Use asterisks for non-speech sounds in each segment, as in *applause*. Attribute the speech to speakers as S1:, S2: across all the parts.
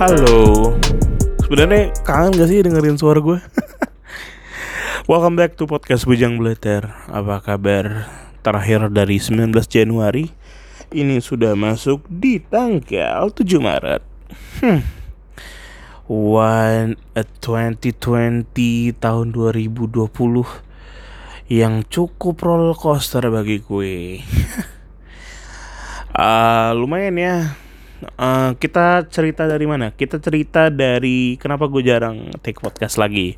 S1: Halo. Sebenarnya kangen gak sih dengerin suara gue? *laughs* Welcome back to podcast Bujang Belater. Apa kabar? Terakhir dari 19 Januari. Ini sudah masuk di tanggal 7 Maret. Hmm. One a 2020 tahun 2020 yang cukup roller coaster bagi gue. uh, *laughs* lumayan ya Uh, kita cerita dari mana? Kita cerita dari kenapa gue jarang take podcast lagi.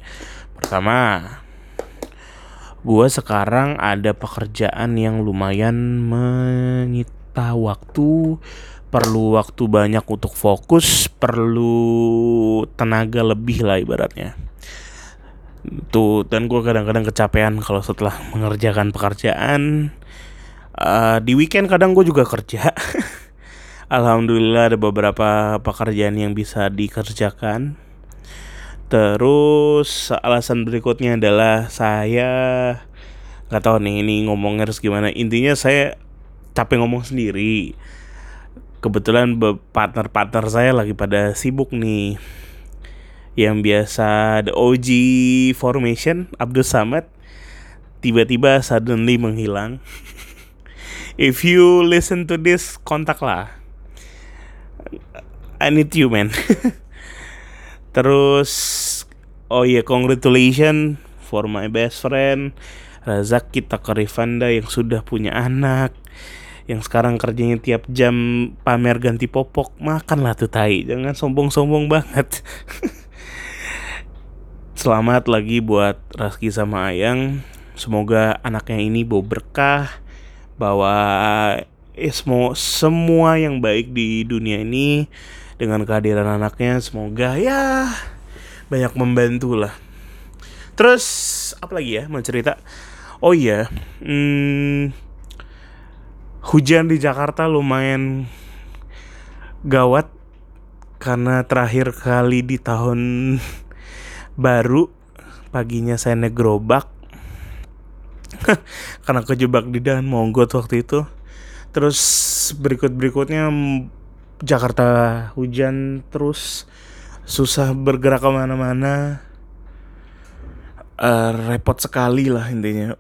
S1: Pertama, gue sekarang ada pekerjaan yang lumayan menyita waktu, perlu waktu banyak untuk fokus, perlu tenaga lebih lah ibaratnya. Tuh, dan gue kadang-kadang kecapean kalau setelah mengerjakan pekerjaan. Uh, di weekend kadang gue juga kerja. *laughs* Alhamdulillah ada beberapa pekerjaan yang bisa dikerjakan. Terus alasan berikutnya adalah saya nggak tahu nih ini ngomongnya harus gimana. Intinya saya capek ngomong sendiri. Kebetulan partner-partner saya lagi pada sibuk nih. Yang biasa the OG formation Abdul Samad tiba-tiba suddenly menghilang. *laughs* If you listen to this, kontaklah I need you man. *laughs* Terus Oh iya yeah, congratulations For my best friend Razaki Takarifanda yang sudah punya anak Yang sekarang kerjanya tiap jam pamer ganti popok. Makanlah tuh tai. Jangan sombong-sombong banget. *laughs* Selamat lagi buat Raski sama Ayang. Semoga anaknya ini bawa berkah Bawa eh, semua semua yang baik di dunia ini dengan kehadiran anaknya semoga ya banyak membantu lah. Terus apa lagi ya mau cerita? Oh iya, hmm, hujan di Jakarta lumayan gawat karena terakhir kali di tahun baru paginya saya naik gerobak *laughs* karena kejebak di dan monggot waktu itu Terus berikut-berikutnya Jakarta hujan terus susah bergerak ke mana-mana. Uh, repot sekali lah intinya.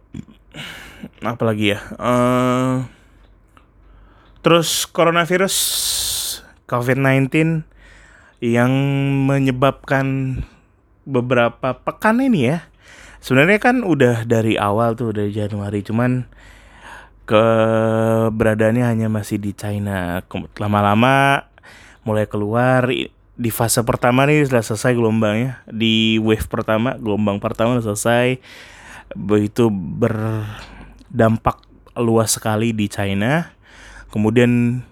S1: Apalagi ya? Uh, terus coronavirus COVID-19 yang menyebabkan beberapa pekan ini ya. Sebenarnya kan udah dari awal tuh dari Januari cuman keberadaannya hanya masih di China. Lama-lama mulai keluar di fase pertama nih sudah selesai gelombangnya. Di wave pertama, gelombang pertama sudah selesai. Begitu berdampak luas sekali di China. Kemudian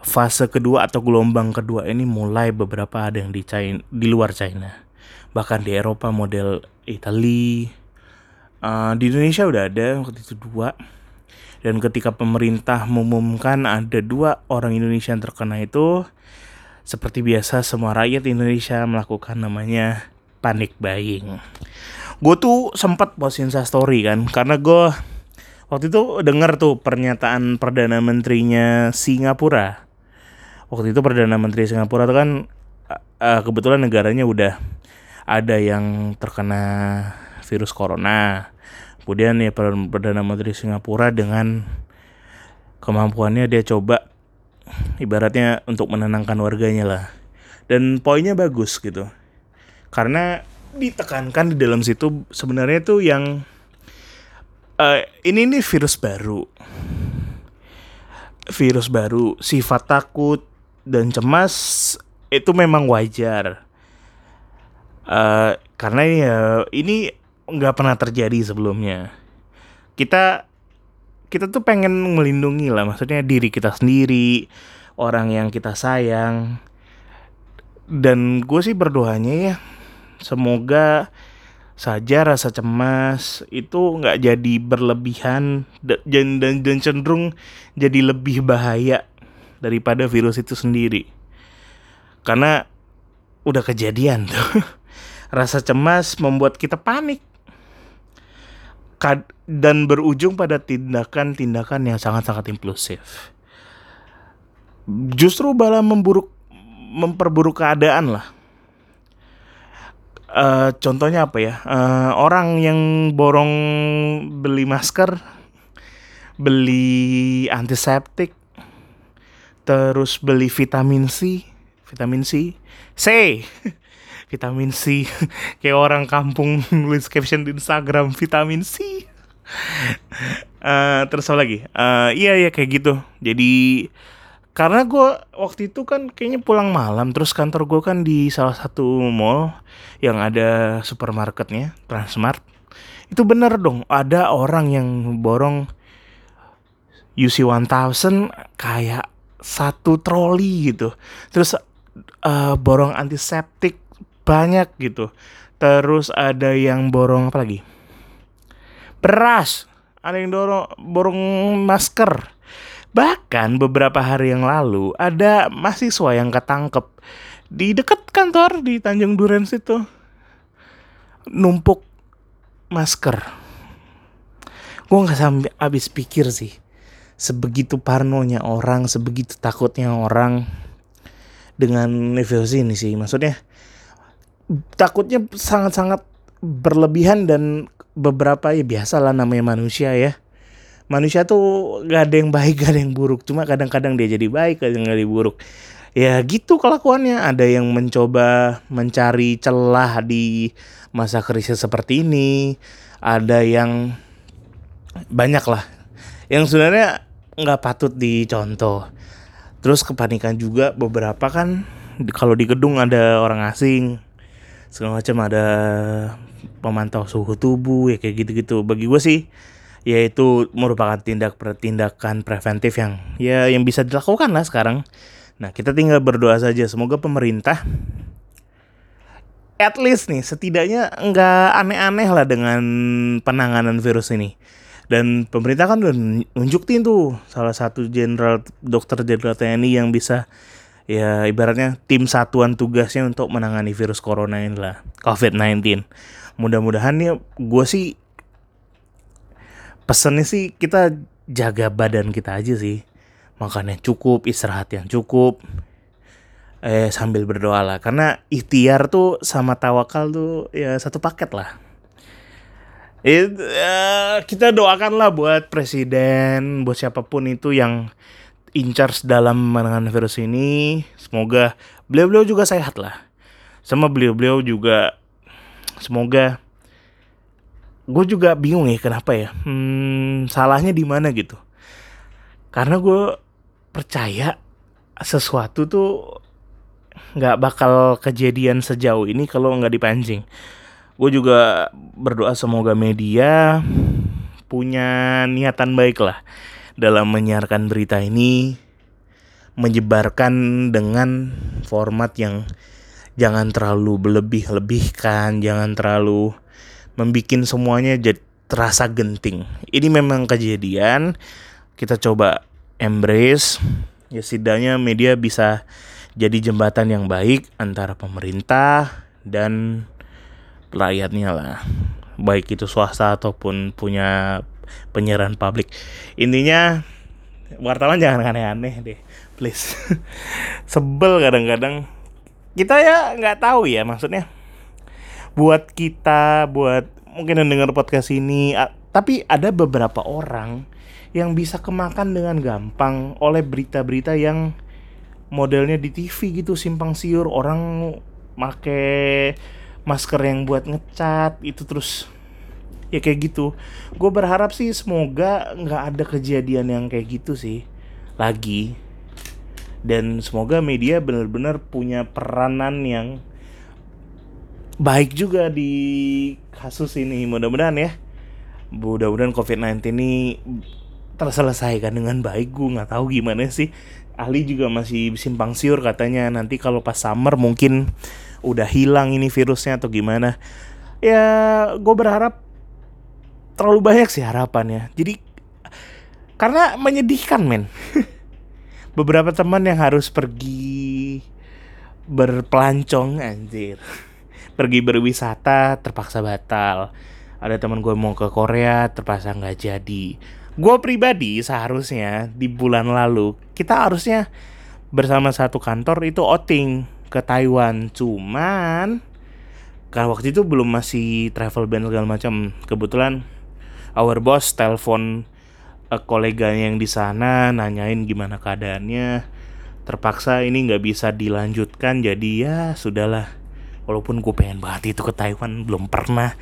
S1: fase kedua atau gelombang kedua ini mulai beberapa ada yang di China, di luar China. Bahkan di Eropa model Italia. Uh, di Indonesia udah ada waktu itu dua dan ketika pemerintah mengumumkan ada dua orang Indonesia yang terkena itu, seperti biasa semua rakyat Indonesia melakukan namanya panic buying. Gue tuh sempat post insta story kan, karena gue waktu itu dengar tuh pernyataan perdana menterinya Singapura. Waktu itu perdana menteri Singapura tuh kan uh, kebetulan negaranya udah ada yang terkena virus corona Kemudian ya Perdana Menteri Singapura dengan kemampuannya dia coba ibaratnya untuk menenangkan warganya lah. Dan poinnya bagus gitu. Karena ditekankan di dalam situ sebenarnya tuh yang uh, ini nih virus baru. Virus baru, sifat takut dan cemas itu memang wajar. Uh, karena ya ini nggak pernah terjadi sebelumnya. Kita kita tuh pengen melindungi lah, maksudnya diri kita sendiri, orang yang kita sayang. Dan gue sih berdoanya ya, semoga saja rasa cemas itu nggak jadi berlebihan dan, dan dan cenderung jadi lebih bahaya daripada virus itu sendiri. Karena udah kejadian tuh. *laughs* Rasa cemas membuat kita panik dan berujung pada tindakan-tindakan yang sangat-sangat impulsif. Justru malah memburuk memperburuk keadaan lah. Uh, contohnya apa ya? Uh, orang yang borong beli masker, beli antiseptik, terus beli vitamin C, vitamin C, C, *laughs* vitamin C, *laughs* kayak orang kampung *laughs* nulis caption di Instagram vitamin C. uh, terus apa lagi? Uh, iya iya kayak gitu. Jadi karena gue waktu itu kan kayaknya pulang malam terus kantor gue kan di salah satu mall yang ada supermarketnya Transmart itu bener dong ada orang yang borong UC 1000 kayak satu troli gitu terus uh, borong antiseptik banyak gitu terus ada yang borong apa lagi beras ada yang dorong borong masker Bahkan beberapa hari yang lalu ada mahasiswa yang ketangkep di dekat kantor di Tanjung Duren situ numpuk masker. Gue nggak sampai habis pikir sih sebegitu parnonya orang, sebegitu takutnya orang dengan virus ini sih. Maksudnya takutnya sangat-sangat berlebihan dan beberapa ya biasalah namanya manusia ya. Manusia tuh gak ada yang baik *laughs* gak ada yang buruk. Cuma kadang-kadang dia jadi baik kadang jadi buruk. Ya gitu kelakuannya. Ada yang mencoba mencari celah di masa krisis seperti ini. Ada yang banyak lah yang sebenarnya nggak patut dicontoh. Terus kepanikan juga beberapa kan. Kalau di gedung ada orang asing segala macam ada pemantau suhu tubuh ya kayak gitu-gitu bagi gue sih yaitu merupakan tindak tindakan preventif yang ya yang bisa dilakukan lah sekarang. Nah kita tinggal berdoa saja semoga pemerintah at least nih setidaknya nggak aneh-aneh lah dengan penanganan virus ini. Dan pemerintah kan udah nunjukin tuh salah satu jenderal dokter jenderal TNI yang bisa ya ibaratnya tim satuan tugasnya untuk menangani virus corona ini lah COVID-19. Mudah-mudahan ya gue sih pesennya sih kita jaga badan kita aja sih. Makan yang cukup istirahat yang cukup. Eh sambil berdoa lah karena ikhtiar tuh sama tawakal tuh ya satu paket lah. It, uh, kita doakanlah buat presiden buat siapa pun itu yang in charge dalam menangani virus ini. Semoga beliau-beliau juga sehat lah. Sama beliau-beliau juga semoga gue juga bingung ya kenapa ya? Hmm, salahnya di mana gitu? Karena gue percaya sesuatu tuh nggak bakal kejadian sejauh ini kalau nggak dipancing. Gue juga berdoa semoga media punya niatan baik lah dalam menyiarkan berita ini menyebarkan dengan format yang jangan terlalu berlebih-lebihkan jangan terlalu membuat semuanya jadi terasa genting. Ini memang kejadian. Kita coba embrace. Ya setidaknya media bisa jadi jembatan yang baik antara pemerintah dan rakyatnya lah. Baik itu swasta ataupun punya penyiaran publik. Intinya wartawan jangan aneh-aneh deh, please. *laughs* Sebel kadang-kadang. Kita ya nggak tahu ya maksudnya buat kita buat mungkin yang dengar podcast ini tapi ada beberapa orang yang bisa kemakan dengan gampang oleh berita-berita yang modelnya di TV gitu simpang siur orang make masker yang buat ngecat itu terus ya kayak gitu. Gue berharap sih semoga nggak ada kejadian yang kayak gitu sih lagi. Dan semoga media benar-benar punya peranan yang baik juga di kasus ini. Mudah-mudahan ya. Mudah-mudahan COVID-19 ini terselesaikan dengan baik. Gue nggak tahu gimana sih. Ahli juga masih simpang siur katanya. Nanti kalau pas summer mungkin udah hilang ini virusnya atau gimana. Ya gue berharap terlalu banyak sih harapannya. Jadi karena menyedihkan men. *laughs* Beberapa teman yang harus pergi berpelancong anjir. Pergi berwisata terpaksa batal. Ada teman gue mau ke Korea terpaksa nggak jadi. Gue pribadi seharusnya di bulan lalu kita harusnya bersama satu kantor itu outing ke Taiwan. Cuman kalau waktu itu belum masih travel ban segala macam. Kebetulan our boss telepon uh, koleganya yang di sana nanyain gimana keadaannya. Terpaksa ini nggak bisa dilanjutkan jadi ya sudahlah. Walaupun gue pengen banget itu ke Taiwan belum pernah.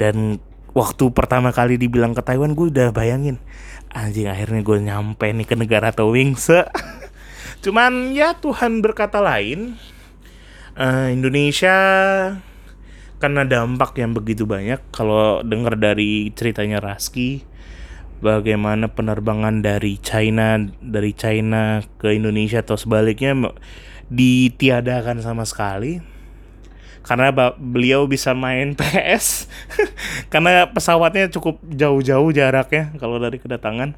S1: Dan waktu pertama kali dibilang ke Taiwan gue udah bayangin anjing akhirnya gue nyampe nih ke negara Towingse. *laughs* Cuman ya Tuhan berkata lain uh, Indonesia karena dampak yang begitu banyak. Kalau dengar dari ceritanya Raski bagaimana penerbangan dari China dari China ke Indonesia atau sebaliknya ditiadakan sama sekali. Karena beliau bisa main *laughs* PS *laughs* karena pesawatnya cukup jauh-jauh jaraknya kalau dari kedatangan.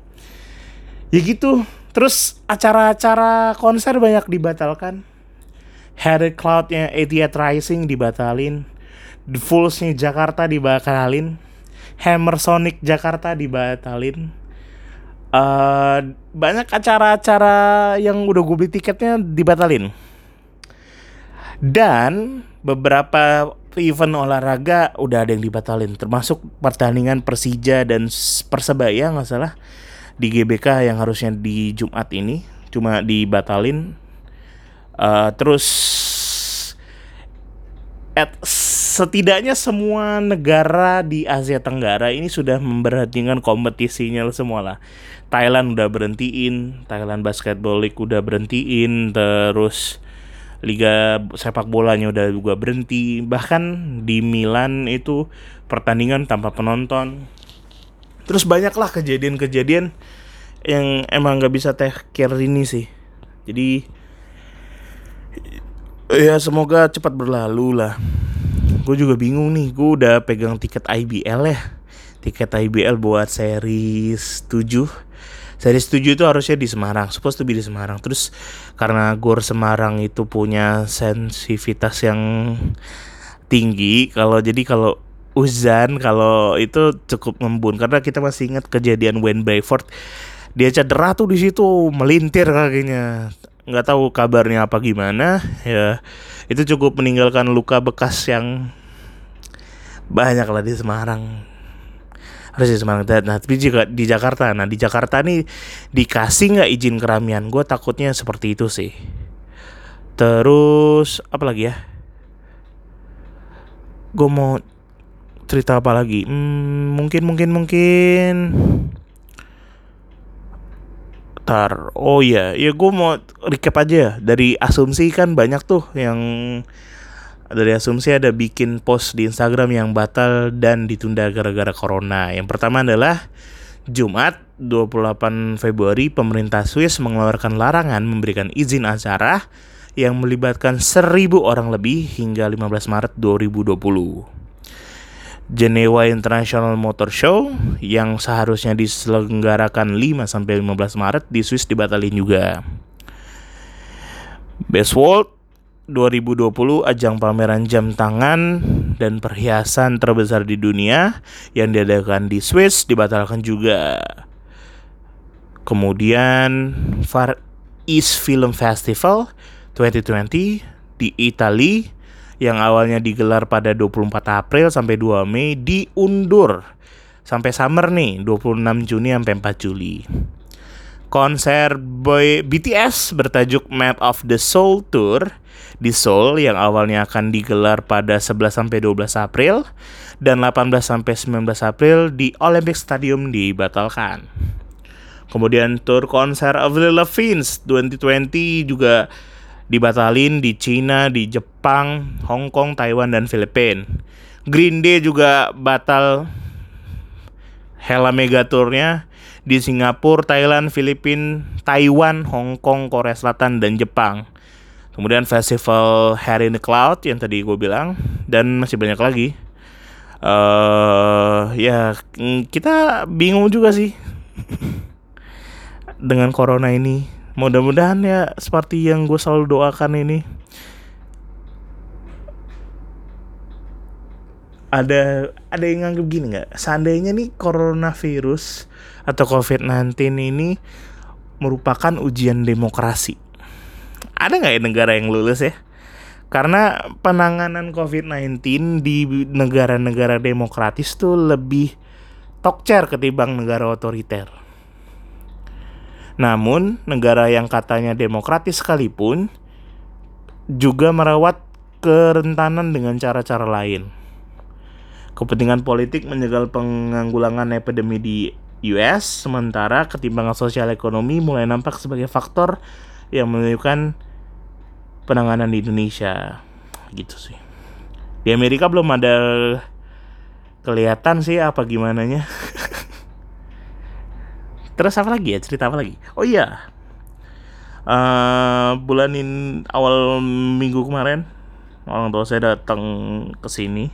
S1: Ya gitu. Terus acara-acara konser banyak dibatalkan. Harry Cloud-nya Etihad Rising dibatalin The Fools-nya Jakarta dibatalin Hammer Sonic Jakarta dibatalin. Uh, banyak acara-acara yang udah gue beli tiketnya dibatalin. Dan beberapa event olahraga udah ada yang dibatalin, termasuk pertandingan Persija dan Persebaya nggak salah di GBK yang harusnya di Jumat ini cuma dibatalin. Uh, terus at setidaknya semua negara di Asia Tenggara ini sudah memberhentikan kompetisinya semua lah. Thailand udah berhentiin, Thailand Basketball League udah berhentiin, terus liga sepak bolanya udah juga berhenti. Bahkan di Milan itu pertandingan tanpa penonton. Terus banyaklah kejadian-kejadian yang emang nggak bisa care ini sih. Jadi ya semoga cepat berlalu lah gue juga bingung nih gue udah pegang tiket IBL ya. Tiket IBL buat series 7 series 7 itu harusnya di Semarang supposed to be di Semarang. Terus karena Gor Semarang itu punya sensitivitas yang tinggi kalau jadi kalau Uzan kalau itu cukup membun karena kita masih ingat kejadian Wayne Bayford dia cedera tuh di situ melintir kakinya. Nggak tahu kabarnya apa gimana ya. Itu cukup meninggalkan luka bekas yang banyak lah di Semarang. Harus di Semarang. Nah tapi juga di Jakarta. Nah di Jakarta nih dikasih nggak izin keramian? Gue takutnya seperti itu sih. Terus apa lagi ya? Gue mau cerita apa lagi? Hmm, mungkin mungkin mungkin. Tar, oh iya, ya gue mau recap aja. Dari asumsi kan banyak tuh yang dari asumsi ada bikin post di Instagram yang batal dan ditunda gara-gara corona. Yang pertama adalah Jumat 28 Februari pemerintah Swiss mengeluarkan larangan memberikan izin acara yang melibatkan 1000 orang lebih hingga 15 Maret 2020. Geneva International Motor Show yang seharusnya diselenggarakan 5 sampai 15 Maret di Swiss dibatalin juga. Best World 2020 ajang pameran jam tangan dan perhiasan terbesar di dunia yang diadakan di Swiss dibatalkan juga. Kemudian Far East Film Festival 2020 di Italia yang awalnya digelar pada 24 April sampai 2 Mei diundur sampai summer nih 26 Juni sampai 4 Juli. Konser boy BTS bertajuk Map of the Soul Tour di Seoul yang awalnya akan digelar pada 11 sampai 12 April dan 18 sampai 19 April di Olympic Stadium dibatalkan. Kemudian tour konser Avril Lavigne 2020 juga dibatalin di Cina, di Jepang, Hong Kong, Taiwan, dan Filipina. Green Day juga batal Hela Mega Tournya di Singapura, Thailand, Filipina, Taiwan, Hong Kong, Korea Selatan, dan Jepang. Kemudian festival Hair in the Cloud yang tadi gue bilang dan masih banyak lagi. Uh, ya kita bingung juga sih *laughs* dengan corona ini mudah-mudahan ya seperti yang gue selalu doakan ini ada ada yang nganggep gini nggak seandainya nih coronavirus atau covid-19 ini merupakan ujian demokrasi ada nggak ya negara yang lulus ya karena penanganan COVID-19 di negara-negara demokratis tuh lebih tokcer ketimbang negara otoriter. Namun, negara yang katanya demokratis sekalipun juga merawat kerentanan dengan cara-cara lain. Kepentingan politik menjegal penganggulangan epidemi di US, sementara ketimbangan sosial ekonomi mulai nampak sebagai faktor yang menunjukkan penanganan di Indonesia. Gitu sih. Di Amerika belum ada kelihatan sih apa gimana nya *laughs* terus apa lagi ya? Cerita apa lagi? Oh iya. Uh, bulan in, awal minggu kemarin orang tua saya datang ke sini.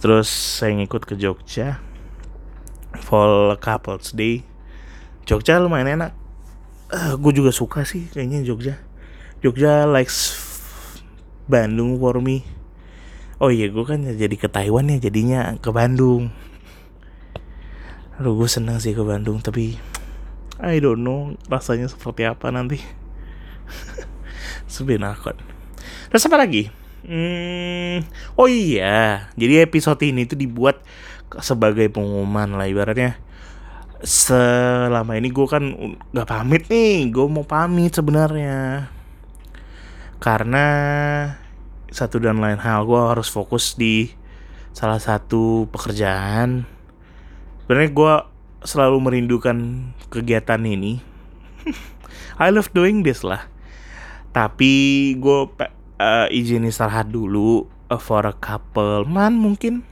S1: Terus saya ngikut ke Jogja Fall Couples Day. Jogja lumayan enak. Uh, gue juga suka sih kayaknya Jogja. Jogja likes Bandung for me. Oh iya gue kan jadi ke Taiwan ya jadinya ke Bandung. Aduh gue seneng sih ke Bandung tapi I don't know rasanya seperti apa nanti. *laughs* Sebenarnya Terus apa lagi? Hmm, oh iya, jadi episode ini tuh dibuat sebagai pengumuman lah ibaratnya. Selama ini gue kan gak pamit nih gue mau pamit sebenarnya. Karena satu dan lain hal gue harus fokus di salah satu pekerjaan. Sebenarnya gue selalu merindukan kegiatan ini. *laughs* I love doing this lah. Tapi gue uh, izin istirahat dulu uh, for a couple man mungkin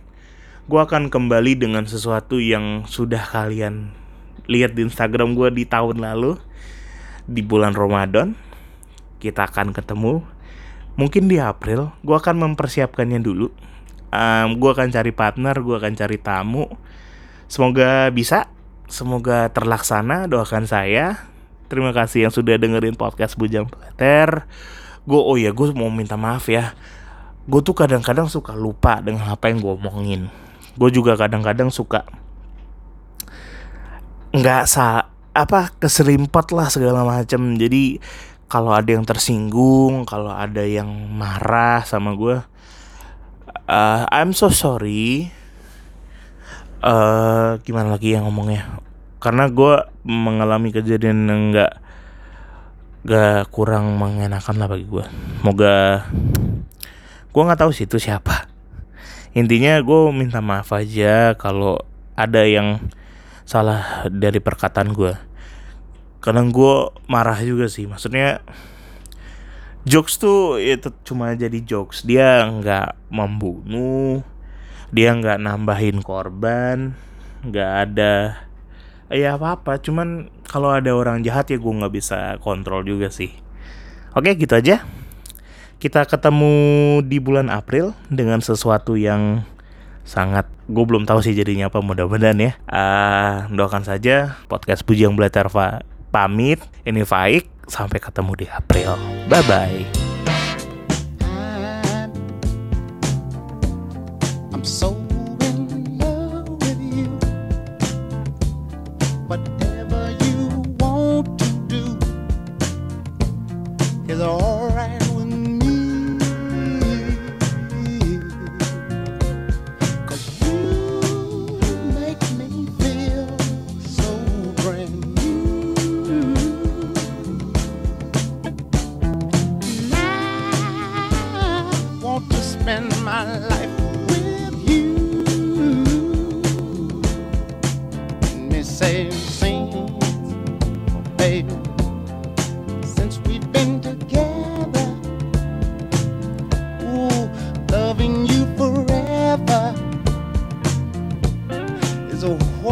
S1: gue akan kembali dengan sesuatu yang sudah kalian lihat di Instagram gue di tahun lalu di bulan Ramadan. Kita akan ketemu. Mungkin di April gue akan mempersiapkannya dulu. Um, gue akan cari partner gue akan cari tamu. Semoga bisa semoga terlaksana doakan saya. Terima kasih yang sudah dengerin podcast Bujang Plater gue oh ya gue mau minta maaf ya. Gue tuh kadang-kadang suka lupa dengan apa yang gue omongin gue juga kadang-kadang suka nggak sa apa keserimpet lah segala macam jadi kalau ada yang tersinggung, kalau ada yang marah sama gue, uh, I'm so sorry. Uh, gimana lagi yang ngomongnya? Karena gue mengalami kejadian yang nggak gak kurang mengenakan lah bagi gue. Moga gue nggak tahu sih itu siapa. Intinya gue minta maaf aja kalau ada yang salah dari perkataan gue kadang gue marah juga sih maksudnya jokes tuh itu cuma jadi jokes. Dia nggak membunuh dia nggak nambahin korban nggak ada ya apa apa cuman kalau ada orang jahat ya gue nggak bisa kontrol juga sih. Oke gitu aja kita ketemu di bulan April dengan sesuatu yang sangat gue belum tahu sih jadinya apa mudah-mudahan ya. Uh, doakan saja podcast puji yang Belajar pamit ini Faik sampai ketemu di April. Bye bye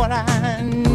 S1: what I